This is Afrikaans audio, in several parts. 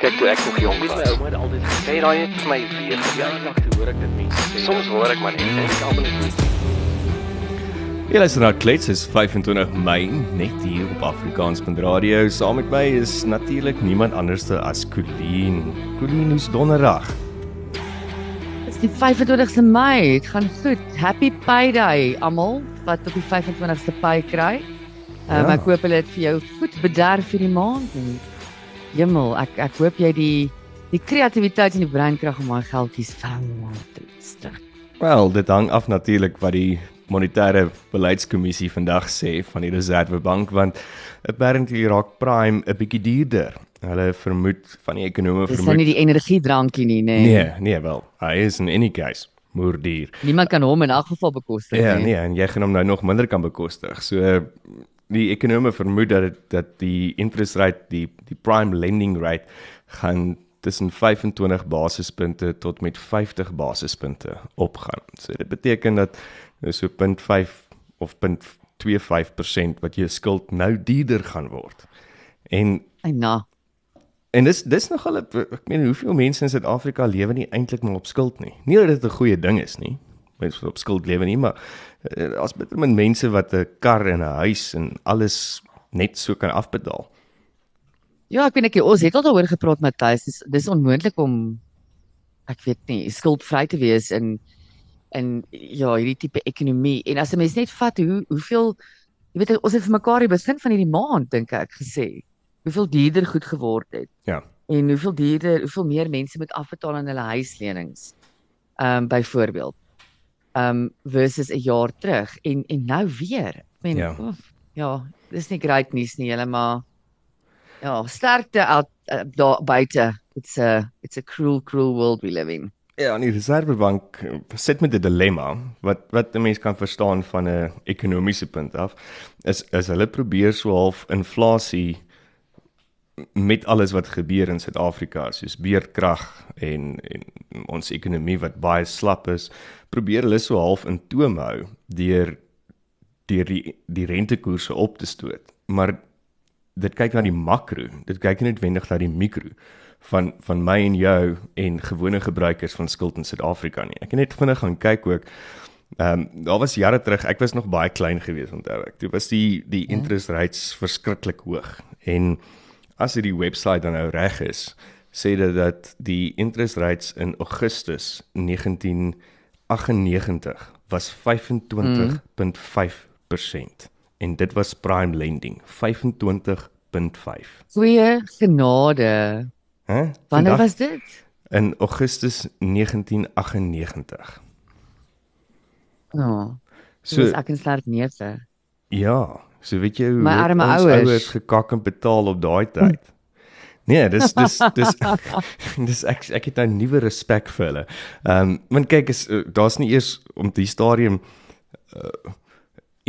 Kyk toe ek nog jonk was. my ouma het altyd gesê, Sê daai het vir my weer ja, dag te hoor ek dit mense sê. Soms hoor ek maar net en ek almal net. Jy luister na Klets is 25 Mei net hier op Afrikaans.radio. Saam met my is natuurlik niemand anderste as Colleen. Colleen is donderdag. Dis die 25ste Mei. Dit gaan goed. Happy Payday almal wat op die 25ste pay kry. Um, Ja. ek hoop hulle het vir jou goed bederf vir die maand en Jemmel, ek ek hoop jy die die kreatiwiteit en die breinkrag om daai geldjies vang te terug. Wel, dit hang af natuurlik wat die monetêre beleidskommissie vandag sê van die Reservebank want apparently raak prime 'n bietjie duurder. Hulle vermoed van die ekonome Dis nou vermoed nie die energiedrankie nie, nê. Nee, nee wel. Hy is in any case moerdier. Niemand kan hom in elk geval bekostig Ja, nie. nee, en jy gaan hom nou nog minder kan bekostig. So die ekonome vermoed dat dit, dat die interest rate, die die prime lending rate gaan tussen 25 basispunte tot met 50 basispunte opgaan. So dit beteken dat so 0.5 of 0.25% wat jou skuld nou duurder gaan word. En na. En dis dis nogal ek meen hoeveel mense in Suid-Afrika lewe nie eintlik maar op skuld nie. Nie dat dit 'n goeie ding is nie. Mense wat op skuld lewe nie, maar uh, as bitter min mense wat 'n kar en 'n huis en alles net so kan afbetaal. Ja, ek weet ek ons het al daaroor gepraat Matthys. Dis dis onmoontlik om ek weet nie, skuldvry te wees in in ja, hierdie tipe ekonomie. En as 'n mens net vat hoe hoeveel jy weet ons het vir mekaar die begin van hierdie maand dink ek gesê hoeveel duurder goed geword het. Ja. En hoeveel duurder, hoeveel meer mense moet afbetaal aan hulle huislenings. Ehm um, byvoorbeeld. Um, versus 'n jaar terug en en nou weer. Ek meen Ja. oef, ja, dis nie great nuus nie, hulle maar ja, sterkte out uh, daar buite. It's a it's a cruel cruel world we live in. Ja, en die Reservebank sit met 'n dilemma wat wat 'n mens kan verstaan van 'n ekonomiese punt af is is hulle probeer so half inflasie met alles wat gebeur in Suid-Afrika soos beerdkrag en en ons ekonomie wat baie slap is, probeer hulle so half in toom hou deur deur die die rentekoerse op te stoot. Maar dit kyk na die makro, dit kyk nie noodwendig na die mikro van van my en jou en gewone gebruikers van skuld in Suid-Afrika nie. Ek het net vinnig gaan kyk ook. Ehm um, daar was jare terug, ek was nog baie klein gewees onthou ek. Toe was die die interest rates verskriklik hoog. En as dit die webwerf dan nou reg is, sê dit dat die interest rates in Augustus 1998 was 25.5% en dit was prime lending 25.5. Goeie genade. Hè? Wanneer Vandag was dit? in Augustus 1998. Ja. So So ek in sterk neefse. ja, so weet jy hoe My arme ouers. ouers gekak en betaal op daai tyd. Nee, dis dis dis dis ek ek het nou nuwe respek vir hulle. Ehm um, want kyk is uh, daar's nie eers om die stadium uh,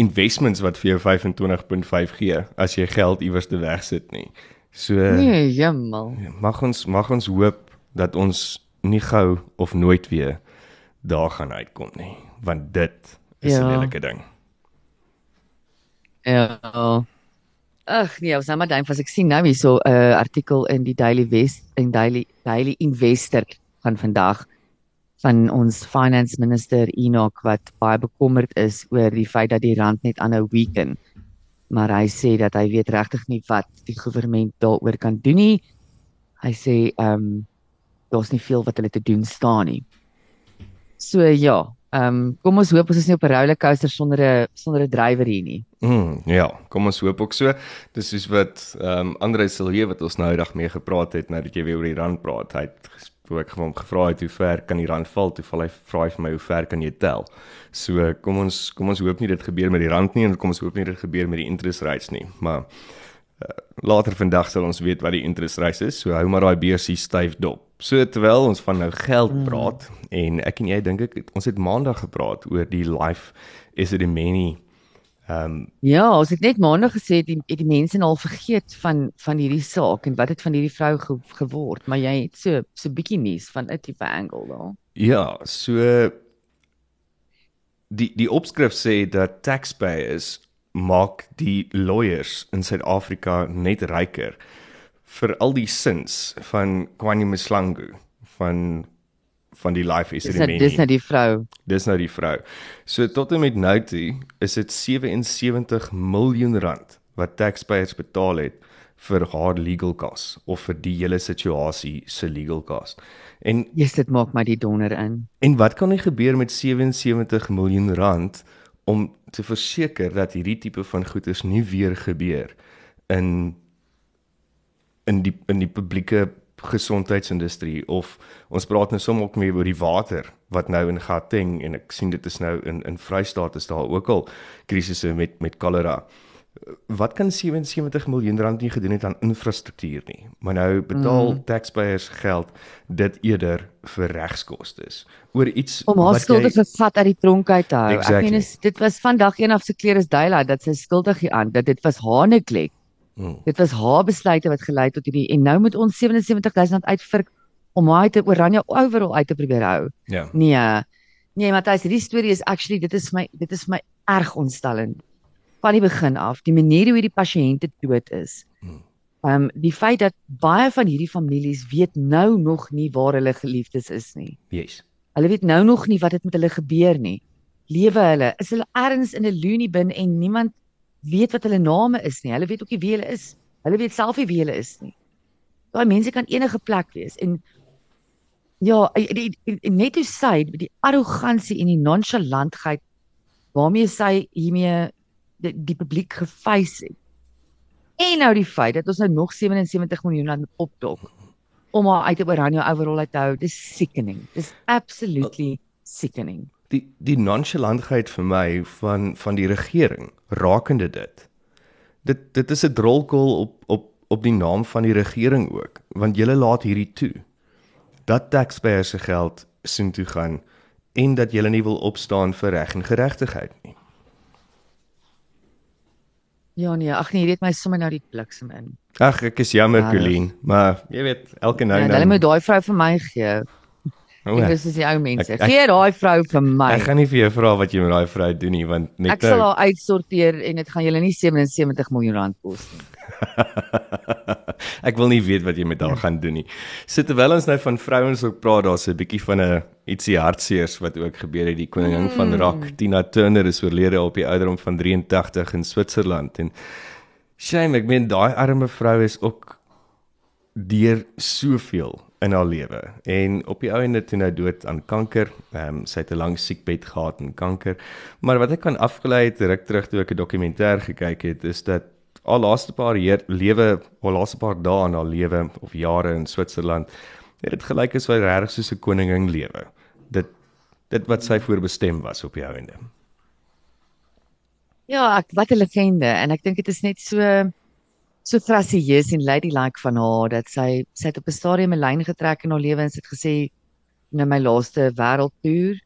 investments wat vir jou 25.5 gee as jy geld iewers te wegsit nie. So Nee, jemmel. mag ons mag ons hoop dat ons nie gou of nooit weer daar gaan uitkom nie, want dit is 'n Ja. lelike ding. Ja. Ag nee, ons nou maar dink as ek sien nou hierso 'n uh, artikel in die Daily West en Daily Daily Investor van vandag van ons finance minister Enoch wat baie bekommerd is oor die feit dat die rand net aanhou weaken. Maar hy sê dat hy weet regtig nie wat die regering daaroor kan doen nie. Hy sê ehm um, daar's nie veel wat hulle te doen staan nie. So ja, ehm um, kom ons hoop ons is nie op 'n rollercoaster sonder 'n sonder 'n drywer hier nie. Mm, ja, kom ons hoop ook so. Dis soos wat ehm um, Andre Silje wat ons nou eendag mee gepraat het nadat jy weer oor die rand praat. Hy het toe ek hom gevra het hoe ver kan die rand val, toe val hy vra hy vir my hoe ver kan jy tel. So kom ons kom ons hoop nie dit gebeur met die rand nie en kom ons hoop nie dit gebeur met die interest rates nie. Maar uh, later vandag sal ons weet wat die interest rates is. So hou maar daai beursie styf dop. So terwyl ons van nou geld praat mm. en ek en jy dink ek ons het maandag gepraat oor die life is it a many ehm um, Ja, ons het net maandag gesê die die mense al vergeet van van hierdie saak en wat het van hierdie vrou ge, geword, maar jy het so so bietjie nuus van 'n tipe angle daar. Ja, so die die opskrif sê dat taxpayers maak die lawyers in Suid-Afrika net ryker vir al die sins van Kwani Mslangu van van die life Dis nou ceremony. dis nou die vrou. Dis nou die vrou. So tot en met nou toe is dit 77 miljoen rand wat taxpayers betaal het vir haar legal costs of vir die hele situasie se legal costs. En Jesus, dit maak my die donder in. en wat kan nie gebeur met 77 miljoen rand om te verseker dat hierdie tipe van goeders nie weer gebeur in in die in die publieke gesondheidsindustrie of ons praat nou sommer ook meer oor die water wat nou in Gauteng en ek sien dit is nou in in Vrystaat is daar ook al krisisse met met kolera. Wat kan 77 miljoen rand nie gedoen het aan infrastruktuur nie. Maar nou betaal mm. taxpayers geld dit eerder vir regskoste oor iets Om haar wat skuldig jy- gevat uit die tronk uit te hou. Exactly. Ek meen is, dit was vandag een af se klere is daylight dat sy skuldig hieraan dat dit was haar neglek. Mm. Dit was haar besluite wat gelei het tot hierdie en nou moet ons 77000 rand uitvirk om haar 'n oranje overall uit te probeer hou. Ja. Nee. Nee, Matthys, hierdie storie is actually dit is my dit is my erg ontstellend. Van die begin af, die manier hoe hierdie pasiënte dood is. Hmm. Ehm um, die feit dat baie van hierdie families weet nou nog nie waar hulle geliefdes is nie. Yes. Hulle weet nou nog nie wat dit met hulle gebeur nie. Lewe hulle? Is hulle ergens in 'n loony bin en niemand weet wat hulle name is nie. Hulle weet ook nie wie hulle is. Hulle weet self nie wie hulle is nie. Daai mense kan enige plek wees en ja, die, die, die, net hoe sy die arrogansie en die nonchalantheid waarmee sy hiermee die, die publiek gefeis het. En nou die feit dat ons nou nog 77 miljoen rand opdok om haar uit 'n oranje overall uit te hou. Dis sickening. Dis absolutely sickening. Die die nonchalantheid vir my van van die regering rakende dit. Dit dit is 'n drolkol op op op die naam van die regering ook, want julle laat hierdie toe. Dat taxpayers se geld sien toe gaan en dat julle nie wil opstaan vir reg en geregtigheid nie. Ja nee, ag nee, jy weet my sommer nou die bliksem in. Ag, ek is jammer, Ja, Colleen, maar jy weet, elke nou Ja, en hulle dan moet daai vrou vir my gee. O, Ek is die ou mense. Ek- ek- Gee daai vrou vir my. Ek gaan nie vir jou vra wat jy met daai vrou doen nie, want net Ek sal nou haar uitsorteer en dit gaan julle nie 77 miljoen rand kos nie. ek wil nie weet wat jy met haar gaan doen nie. So terwyl ons nou van vrouens ook praat, daar's 'n bietjie van 'n ietsie hartseers wat ook gebeur het. Die koningin mm. van rock, Tina Turner is oorlede op die ouderdom van 83 in Switserland en shame, ek meen daai arme vrou is ook deur soveel in haar lewe en op die ou ende toe nou dood aan kanker. Ehm um, sy het 'n lang siekbed gehad en kanker. Maar wat ek kan afgelei het ruk terug toe ek 'n dokumentêr gekyk het, is dat haar laaste paar jaar lewe, haar laaste paar dae in haar lewe of jare in Switserland, het dit gelyk as sy regtig soos 'n koningin lewe. Dit dit wat sy voorbestem was op die ou ende. Ja, ek wat 'n legende en ek dink dit is net so so grasieus en ladylike van haar dat sy sy het op 'n stadium 'n lyn getrek in haar lewe en sy het gesê nou my laaste wêreldtoer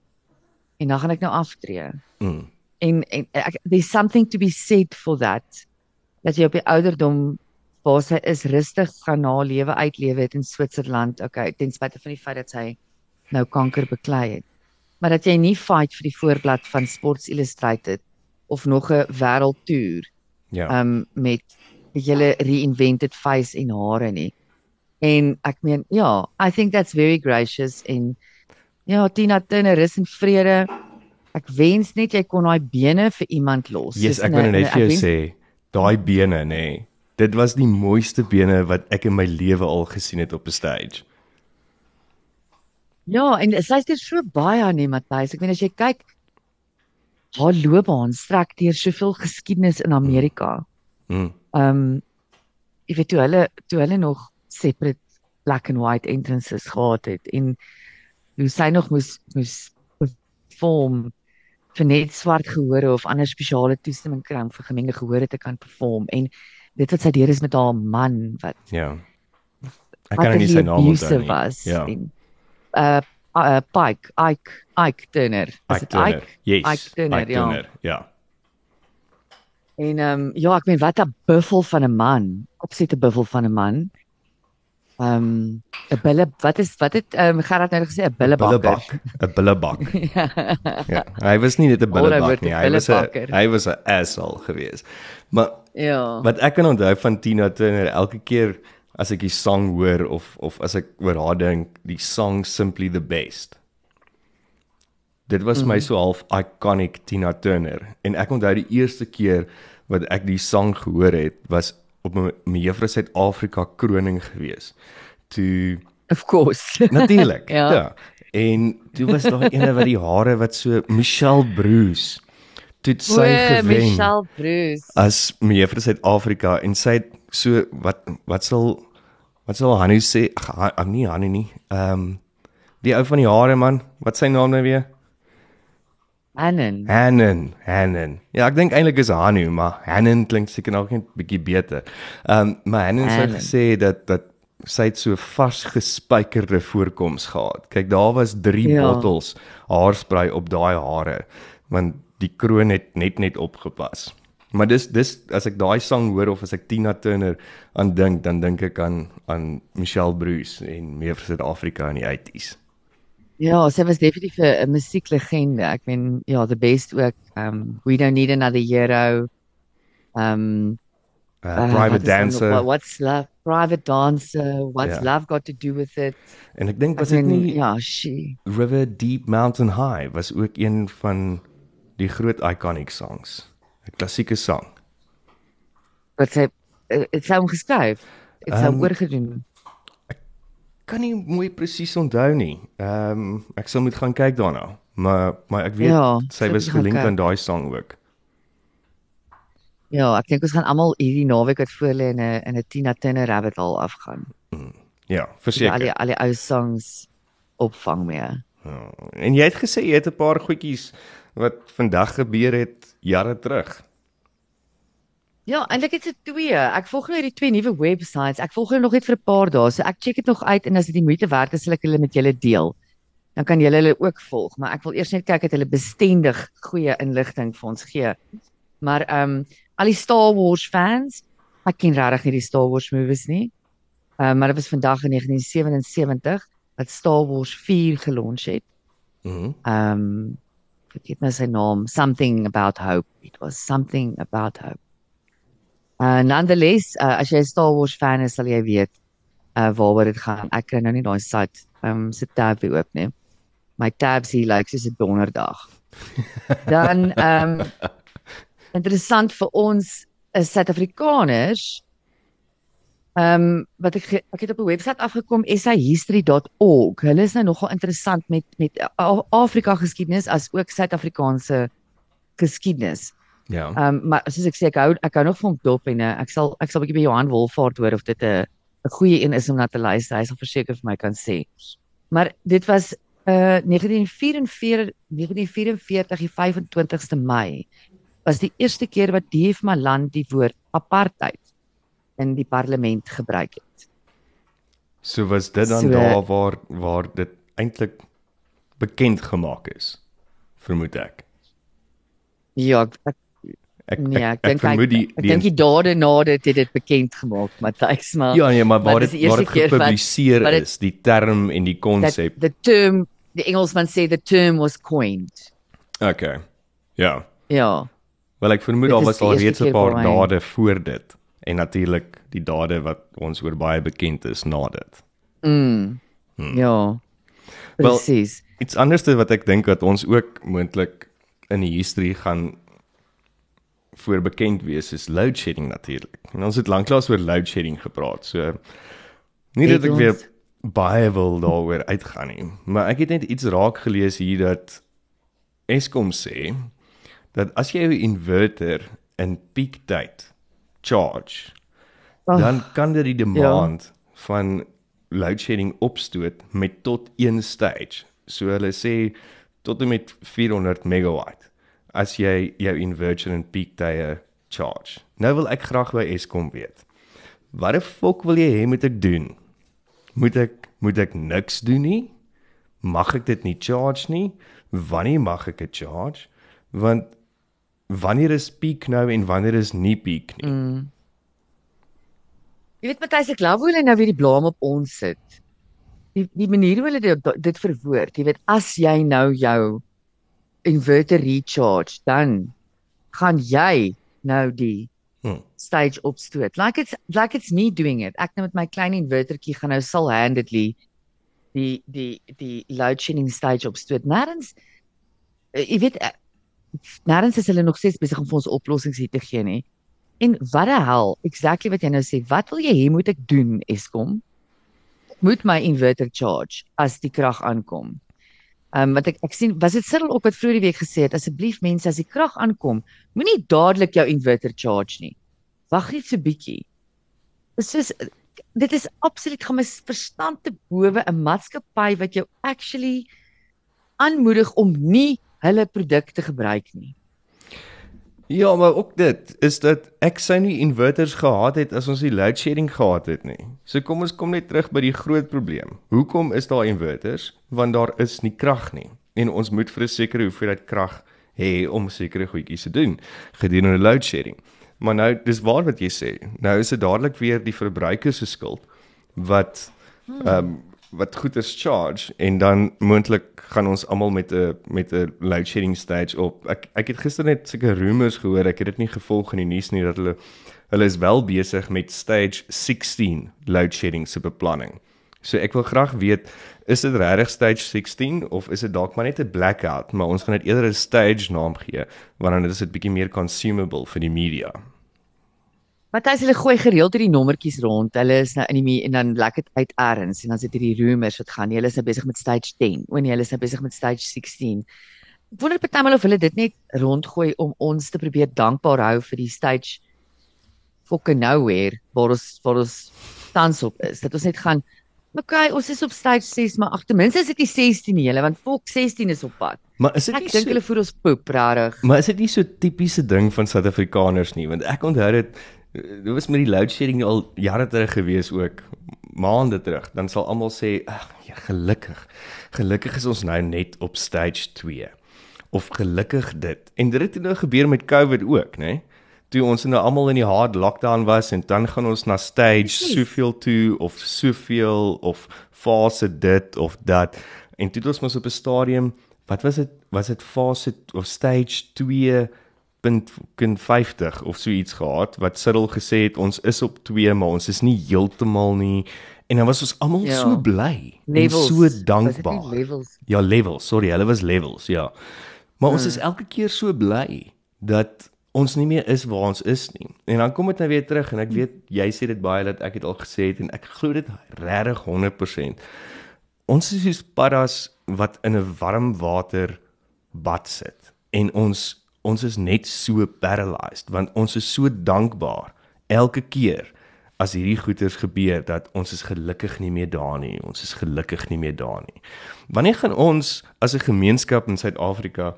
en dan gaan ek nou aftree. Mm. En en ek, there's something to be said for that. Dat jy op die ouderdom waar sy is rustig gaan haar lewe uitlewe het in Switserland. Okay, ten spyte van die feit dat sy nou kanker beklei het. Maar dat jy nie fight vir die voorblad van Sports Illustrated of nog 'n wêreldtoer Ja. um met hele reinvented face en hare nie. En ek meen ja, I think that's very gracious en ja, Tina Turner is in vrede. Ek wens net jy kon daai bene vir iemand los. Yes, ek wou net vir jou sê, daai bene nê. Nee, dit was die mooiste bene wat ek in my lewe al gesien het op 'n stage. Ja, en sy's dit so baie aan nie, Matthys. Ek meen as jy kyk haar loopbaan strek deur soveel geskiedenis in Amerika. Mm. Um jy weet toe hulle toe hulle nog separate black and white entrances gehad het en hoe sy nog moes moes perform vir net swart gehore of ander spesiale toestemming kry om vir gemengde gehore te kan perform en dit wat sy deur is met haar man wat Ja. Ek kan nou nie sy naam onthou nie. was Ja. en uh, uh Pike Ike Ike Turner is Ike dit Turner. Ike Yes. Ike Turner, Ike ja. Turner, Ja. En ehm um, ja, ek meen wat 'n buffel van 'n man. Opsette buffel van 'n man. Ehm um, 'n bulle wat is wat het ehm um, Gerard nou gesê 'n billebakker. Bullebak, 'n bullebak. ja. Ja, hy was nie net 'n bullebak 'n nie, hy was 'n bullebakker. hy was 'n asshole geweest. Maar ja. wat ek kan onthou van Tina Turner elke keer as ek die sang hoor of of as ek oor haar dink, die song Simply the Best. Dit was mm -hmm. my so half iconic Tina Turner en ek onthou die eerste keer wat ek die sang gehoor het was op my, my juffrou Suid-Afrika kroning gewees. Toe Of course. natuurlik. Ja. ja. En toe was daar ene wat die hare wat so Michelle Bruce toe sy O, gewen Michelle Bruce. as my juffrou Suid-Afrika en sy het so wat wat sal wat sal Hanu sê? Ag, ag, nie Hanu nie. Ehm um, die ou van die hare man, wat sy naam nou weer? Annan. Hannon, Hannon. Ja, ek dink eintlik is Hanu, maar Hannon klink seker nog net bietjie beter. Ehm um, maar Hannon het Hannon. gesê dat dat sy het so vasgespykerde voorkoms gehad. Kyk, daar was 3 Ja. bottels haarspray op daai hare want die kroon het net net opgepas. Maar dis dis as ek daai sang hoor of as ek Tina Turner aan dink, dan dink ek aan aan Michelle Bruce en meer vir Suid-Afrika in die 80s. Ja, sy was definitief 'n musieklegende. Ek meen, ja, the best ook. Um We Don't Need Another Hero. Um Uh, uh, Private nog- Dancer what- What's Love? Private Dancer. What's Ja. Love got to do with it? en ek dink was dit nie ja, she. River Deep Mountain High was ook een van die groot iconic songs. 'n Klassieke sang. Wat sy eh, het sy hom geskryf. Sy hom Um, oorgedoen. Kan nie mooi presies onthou nie. Ehm um, ek sal moet gaan kyk daarna. Maar maar ek weet Ja, sy was gelink aan daai sang ook. Ja, ek dink ons gaan almal hierdie naweek wat voor lê in 'n in 'n Tina Turner rabbit hole afgaan. Ja, Al die verseker. al die ou songs opvang mee. Ja. En jy het gesê jy het 'n paar goedjies wat vandag gebeur het jare terug. Ja, eintlik het se twee. Ek volg nou hierdie twee nuwe websites. Ek volg hulle nog net vir 'n paar dae. So ek check dit nog uit en as dit die moeite werd is, sal ek hulle met julle deel. Dan kan julle hulle ook volg, maar ek wil eers net kyk dat hulle bestendig goeie inligting vir ons gee. Maar ehm um, al die Star Wars fans, ek ken regtig nie die Star Wars movies nie. Ehm um, maar dit was vandag in 1977 dat Star Wars 4 gelons het. Mhm. Ehm um, vergeet nou sy naam, something about hope. It was something about hope. Uh nonetheless, uh, as jy 'n Star Wars fan is, sal jy weet uh waaroor dit gaan. Ek kry nou nie daai site um se tab weer oop nie. My tabs hier lyk soos 'n donderdag. Dan um interessant vir ons is Suid-Afrikaners. Ehm wat ek ek het op 'n webwerf afgekom sahistory.org. Hulle is nou nogal interessant met met Afrika geskiedenis as ook Suid-Afrikaanse geskiedenis. Ja. Ehm um, maar soos ek sê ek hou ek hou nog van dop en ek sal ek sal 'n bietjie by Johan Wolfhard hoor of dit 'n 'n goeie een is om na te luister. Hy sal verseker vir my kan sê. Maar dit was uh 1944 1944 die 25ste Mei was die eerste keer wat D.F. Malan die woord apartheid in die parlement gebruik het. So was dit dan So- daar waar waar dit eintlik bekend gemaak is. Vermoed ek. Ja, ek, ek Ek nee, ek, ek dink hy- vermoed die ek dink die dade na dit het dit bekend gemaak, Matthys, maar Ja nee, maar waar dit waar dit gepubliseer wat dit- is, die term en die konsep. the term the Engelsman say the term was coined. Okay. Ja. Ja. Wel ek vermoed daar was al reeds 'n paar dade voor dit en natuurlik die dade wat ons oor baie bekend is na dit. Mm. Hmm. Ja. Wel, Presies. Iets anderste wat ek dink wat ons ook moontlik in die history gaan voor bekend wees is load shedding natuurlik. En ons het lanklaas oor load shedding gepraat. So nie dat ek weer baie wil daaroor uitgaan nie, maar ek het net iets raak gelees hier dat Eskom sê dat as jy jou inverter in peak tyd charge, Ag, dan kan dit die demand van load shedding opstoot met tot een stage. So hulle sê tot en met 400 megawatt as jy jou inverter in peak tye charge. Nou wil ek graag by Eskom weet. Wat die fok wil jy hê moet ek doen? Moet ek moet ek niks doen nie? Mag ek dit nie charge nie? Wanneer mag ek dit charge? Want wanneer is peak nou en wanneer is nie peak nie? Mm. Jy weet Matthys, ek glo hulle nou weer die blame op ons sit. Die die manier hoe hulle dit, dit verwoord, jy weet as jy nou jou inverter recharge, dan gaan jy nou die Hm. stage opstoot. Like it's like it's me doing it. Ek nou met my klein invertertjie gaan nou sal handedly die die die load shedding stage opstoot. Nêrens uh, jy weet uh, nêrens is hulle nog steeds besig om vir ons oplossings hier te gee nie. En wat die hel, exactly wat jy nou sê, wat wil jy hê moet ek doen Eskom? Moet my inverter charge as die krag aankom? Ehm um, wat ek ek sien was dit Cyril ook wat vroeër die week gesê het asseblief mense as die krag aankom moenie dadelik jou inverter charge nie. Wag net so bietjie. Dit is dit is absoluut gaan my verstand te bowe 'n maatskappy wat jou actually aanmoedig om nie hulle produkte gebruik nie. Ja, maar ook dit is dat ek sou nie inverters gehad het as ons die load shedding gehad het nie. So kom ons kom net terug by die groot probleem. Hoekom is daar inverters? Want daar is nie krag nie en ons moet vir 'n sekere hoeveelheid krag hê om sekere goedjies te doen gedurende load shedding. Maar nou dis waar wat jy sê. Nou is dit dadelik weer die verbruiker se skuld wat ehm um, wat goed is charge en dan moontlik gaan ons almal met 'n met 'n load shedding stage op. Ek ek het gister net sulke rumors gehoor. Ek het dit nie gevolg in die nuus nie dat hulle hulle is wel besig met stage 16 load shedding se beplanning. So ek wil graag weet, is dit regtig stage 16 of is dit dalk maar net 'n blackout, maar ons gaan dit eerder 'n stage naam gee want dan is dit bietjie meer consumable vir die media. Matthys hulle gooi gereeld hierdie nommertjies rond. Hulle is nou in die en dan lekker uit erns en dan sit hierdie rumors wat gaan. Hulle is nou besig met stage 10. O nee, hulle is nou besig met stage 16. Ek wonder partymal of hulle dit net rondgooi om ons te probeer dankbaar hou vir die stage fucking nowhere waar ons waar ons tans op is. Dat ons net gaan Okay, ons is op stage 6, maar ag ten minste is dit nie 16 nie, want volk 16 is op pad. Maar is dit Ek nie dink so, hulle voer ons poep regtig. maar is dit nie so tipiese ding van Suid-Afrikaners nie, want ek onthou dit dit was met die load shedding al jare terug gewees ook maande terug. Dan sal almal sê ag ja gelukkig. Gelukkig is ons nou net op stage 2 of gelukkig dit. En dit het nou gebeur met covid ook nê nee? toe ons nou almal in die hard lockdown was en dan gaan ons na stage soveel toe of soveel of fase dit of dat. En toe het ons mos op 'n stadium wat was dit? Was dit fase of stage 2 0.50 of so iets gehad wat Cyril gesê het ons is op 2 maar ons is nie heeltemal nie en dan was ons almal Ja. so bly Levels. en so dankbaar. Levels. Ja, levels, sorry, hulle was levels, ja. Maar ons Hmm. is elke keer so bly dat ons nie meer is waar ons is nie. En dan kom dit nou weer terug en ek weet jy sê dit baie dat ek dit al gesê het en ek glo dit regtig 100%. Ons is soos paddas wat in 'n warm water bad sit en ons ons is net so paralyzed want ons is so dankbaar elke keer as hierdie goeters gebeur dat ons is gelukkig nie meer daar nie. Ons is gelukkig nie meer daar nie. Wanneer gaan ons as 'n gemeenskap in Suid-Afrika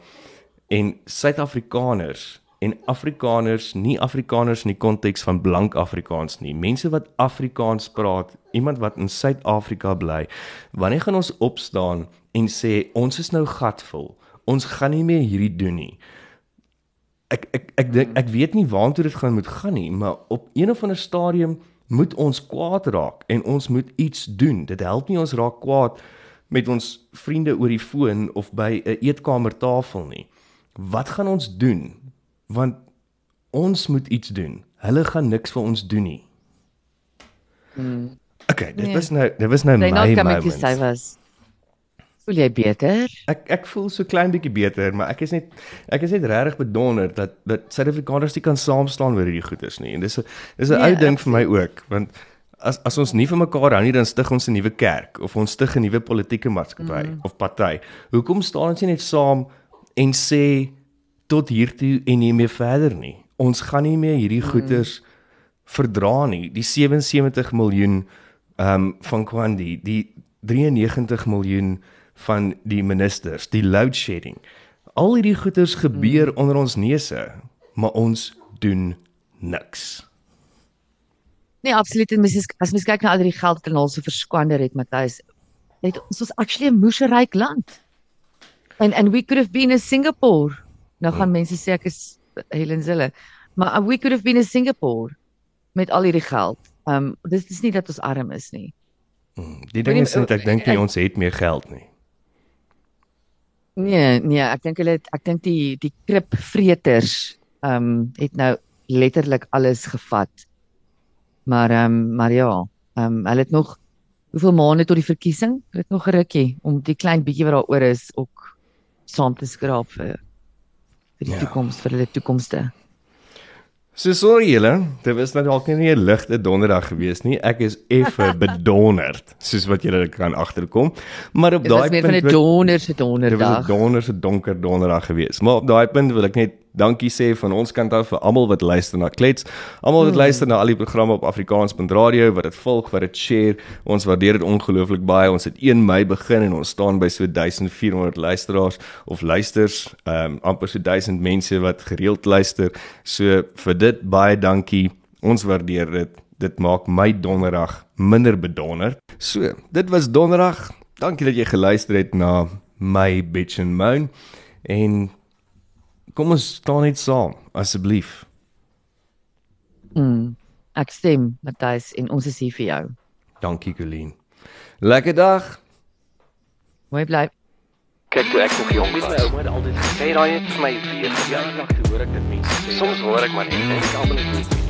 en Suid-Afrikaners en Afrikaners, nie Afrikaners in die konteks van blank Afrikaans nie, mense wat Afrikaans praat, iemand wat in Suid-Afrika bly, wanneer gaan ons opstaan en sê ons is nou gatvol. Ons gaan nie meer hierdie doen nie ek ek ek dink ek weet nie waartoe dit gaan moet gaan nie, maar op een of ander stadium moet ons kwaad raak en ons moet iets doen. Dit help nie ons raak kwaad met ons vriende oor die foon of by 'n eetkamertafel nie. Wat gaan ons doen? Want ons moet iets doen. Hulle gaan niks vir ons doen nie. Okay, dit Nee. was nou dit was nou nou my kom ek sê moment. was. Voel jy beter? Ek ek voel so klein bietjie beter, maar ek is net ek is net regtig bedonder dat dat Suid-Afrikaners nie kan saam staan oor hierdie goeders nie. En dis 'n dis 'n Nee, ou ding vir my ook, want as as ons nie vir mekaar hou nie, dan stig ons 'n nuwe kerk of ons stig 'n nuwe politieke maatskappy mm. of party. Hoekom staan ons nie net saam en sê tot hiertoe en nie meer verder nie? Ons gaan nie meer hierdie mm. goeders verdra nie. Die 77 miljoen ehm um, van Kwandi, die 93 miljoen van die ministers, die load shedding. Al hierdie goeders gebeur mm. onder ons neuse, maar ons doen niks. Nee, absoluut. En mens is, as mens kyk na al die geld wat ons so verskwander het, Matthys, het ons was actually 'n moeëryk land. And and we could have been in Singapore. Nou gaan mense sê ek is Helen Zille, maar uh, we could have been in Singapore met al hierdie geld. Um dis dis nie dat ons arm is nie. Mm. Die ding is net ek dink nie ons het meer geld nie. Nee, nee, ek dink hulle ek dink die die kripvreters um het nou letterlik alles gevat. Maar ehm um, maar ja, ehm um, hulle het nog hoeveel maande tot die verkiesing? Hulle het nog 'n rukkie om die klein bietjie wat daar oor is ook saam te skraap vir vir die ja. toekoms, vir hulle toekomste. So sorry julle, dit was nou dalk nie 'n ligte donderdag gewees nie. Ek is effe bedonderd, soos wat julle kan agterkom. Maar op Dit was daai meer van 'n wil- donder se Dit was 'n donderdag. donderse donker donderdag gewees. Maar op daai punt wil ek net dankie sê van ons kant af vir almal wat luister na Klets. Almal wat Mm. luister na al die programme op Afrikaans.radio, wat dit volg, wat dit share. Ons waardeer dit ongelooflik baie. Ons het 1 Mei begin en ons staan by so 1400 luisteraars of luisters, ehm um, amper so 1000 mense wat gereeld luister. So vir dit baie dankie. Ons waardeer dit. Dit maak my donderdag minder bedonderd. So, dit was donderdag. Dankie dat jy geluister het na my bitch and moan en kom ons staan net saam asseblief. Mm. Ek stem, Matthys, en ons is hier vir jou. Dankie Colleen. Lekker dag. Mooi bly. Kyk toe ek nog jong was, my ouma het altyd gesê daai het vir my weer Ja, gejaag. toe hoor ek dit mense sê. Soms hoor ek maar net en ek almal net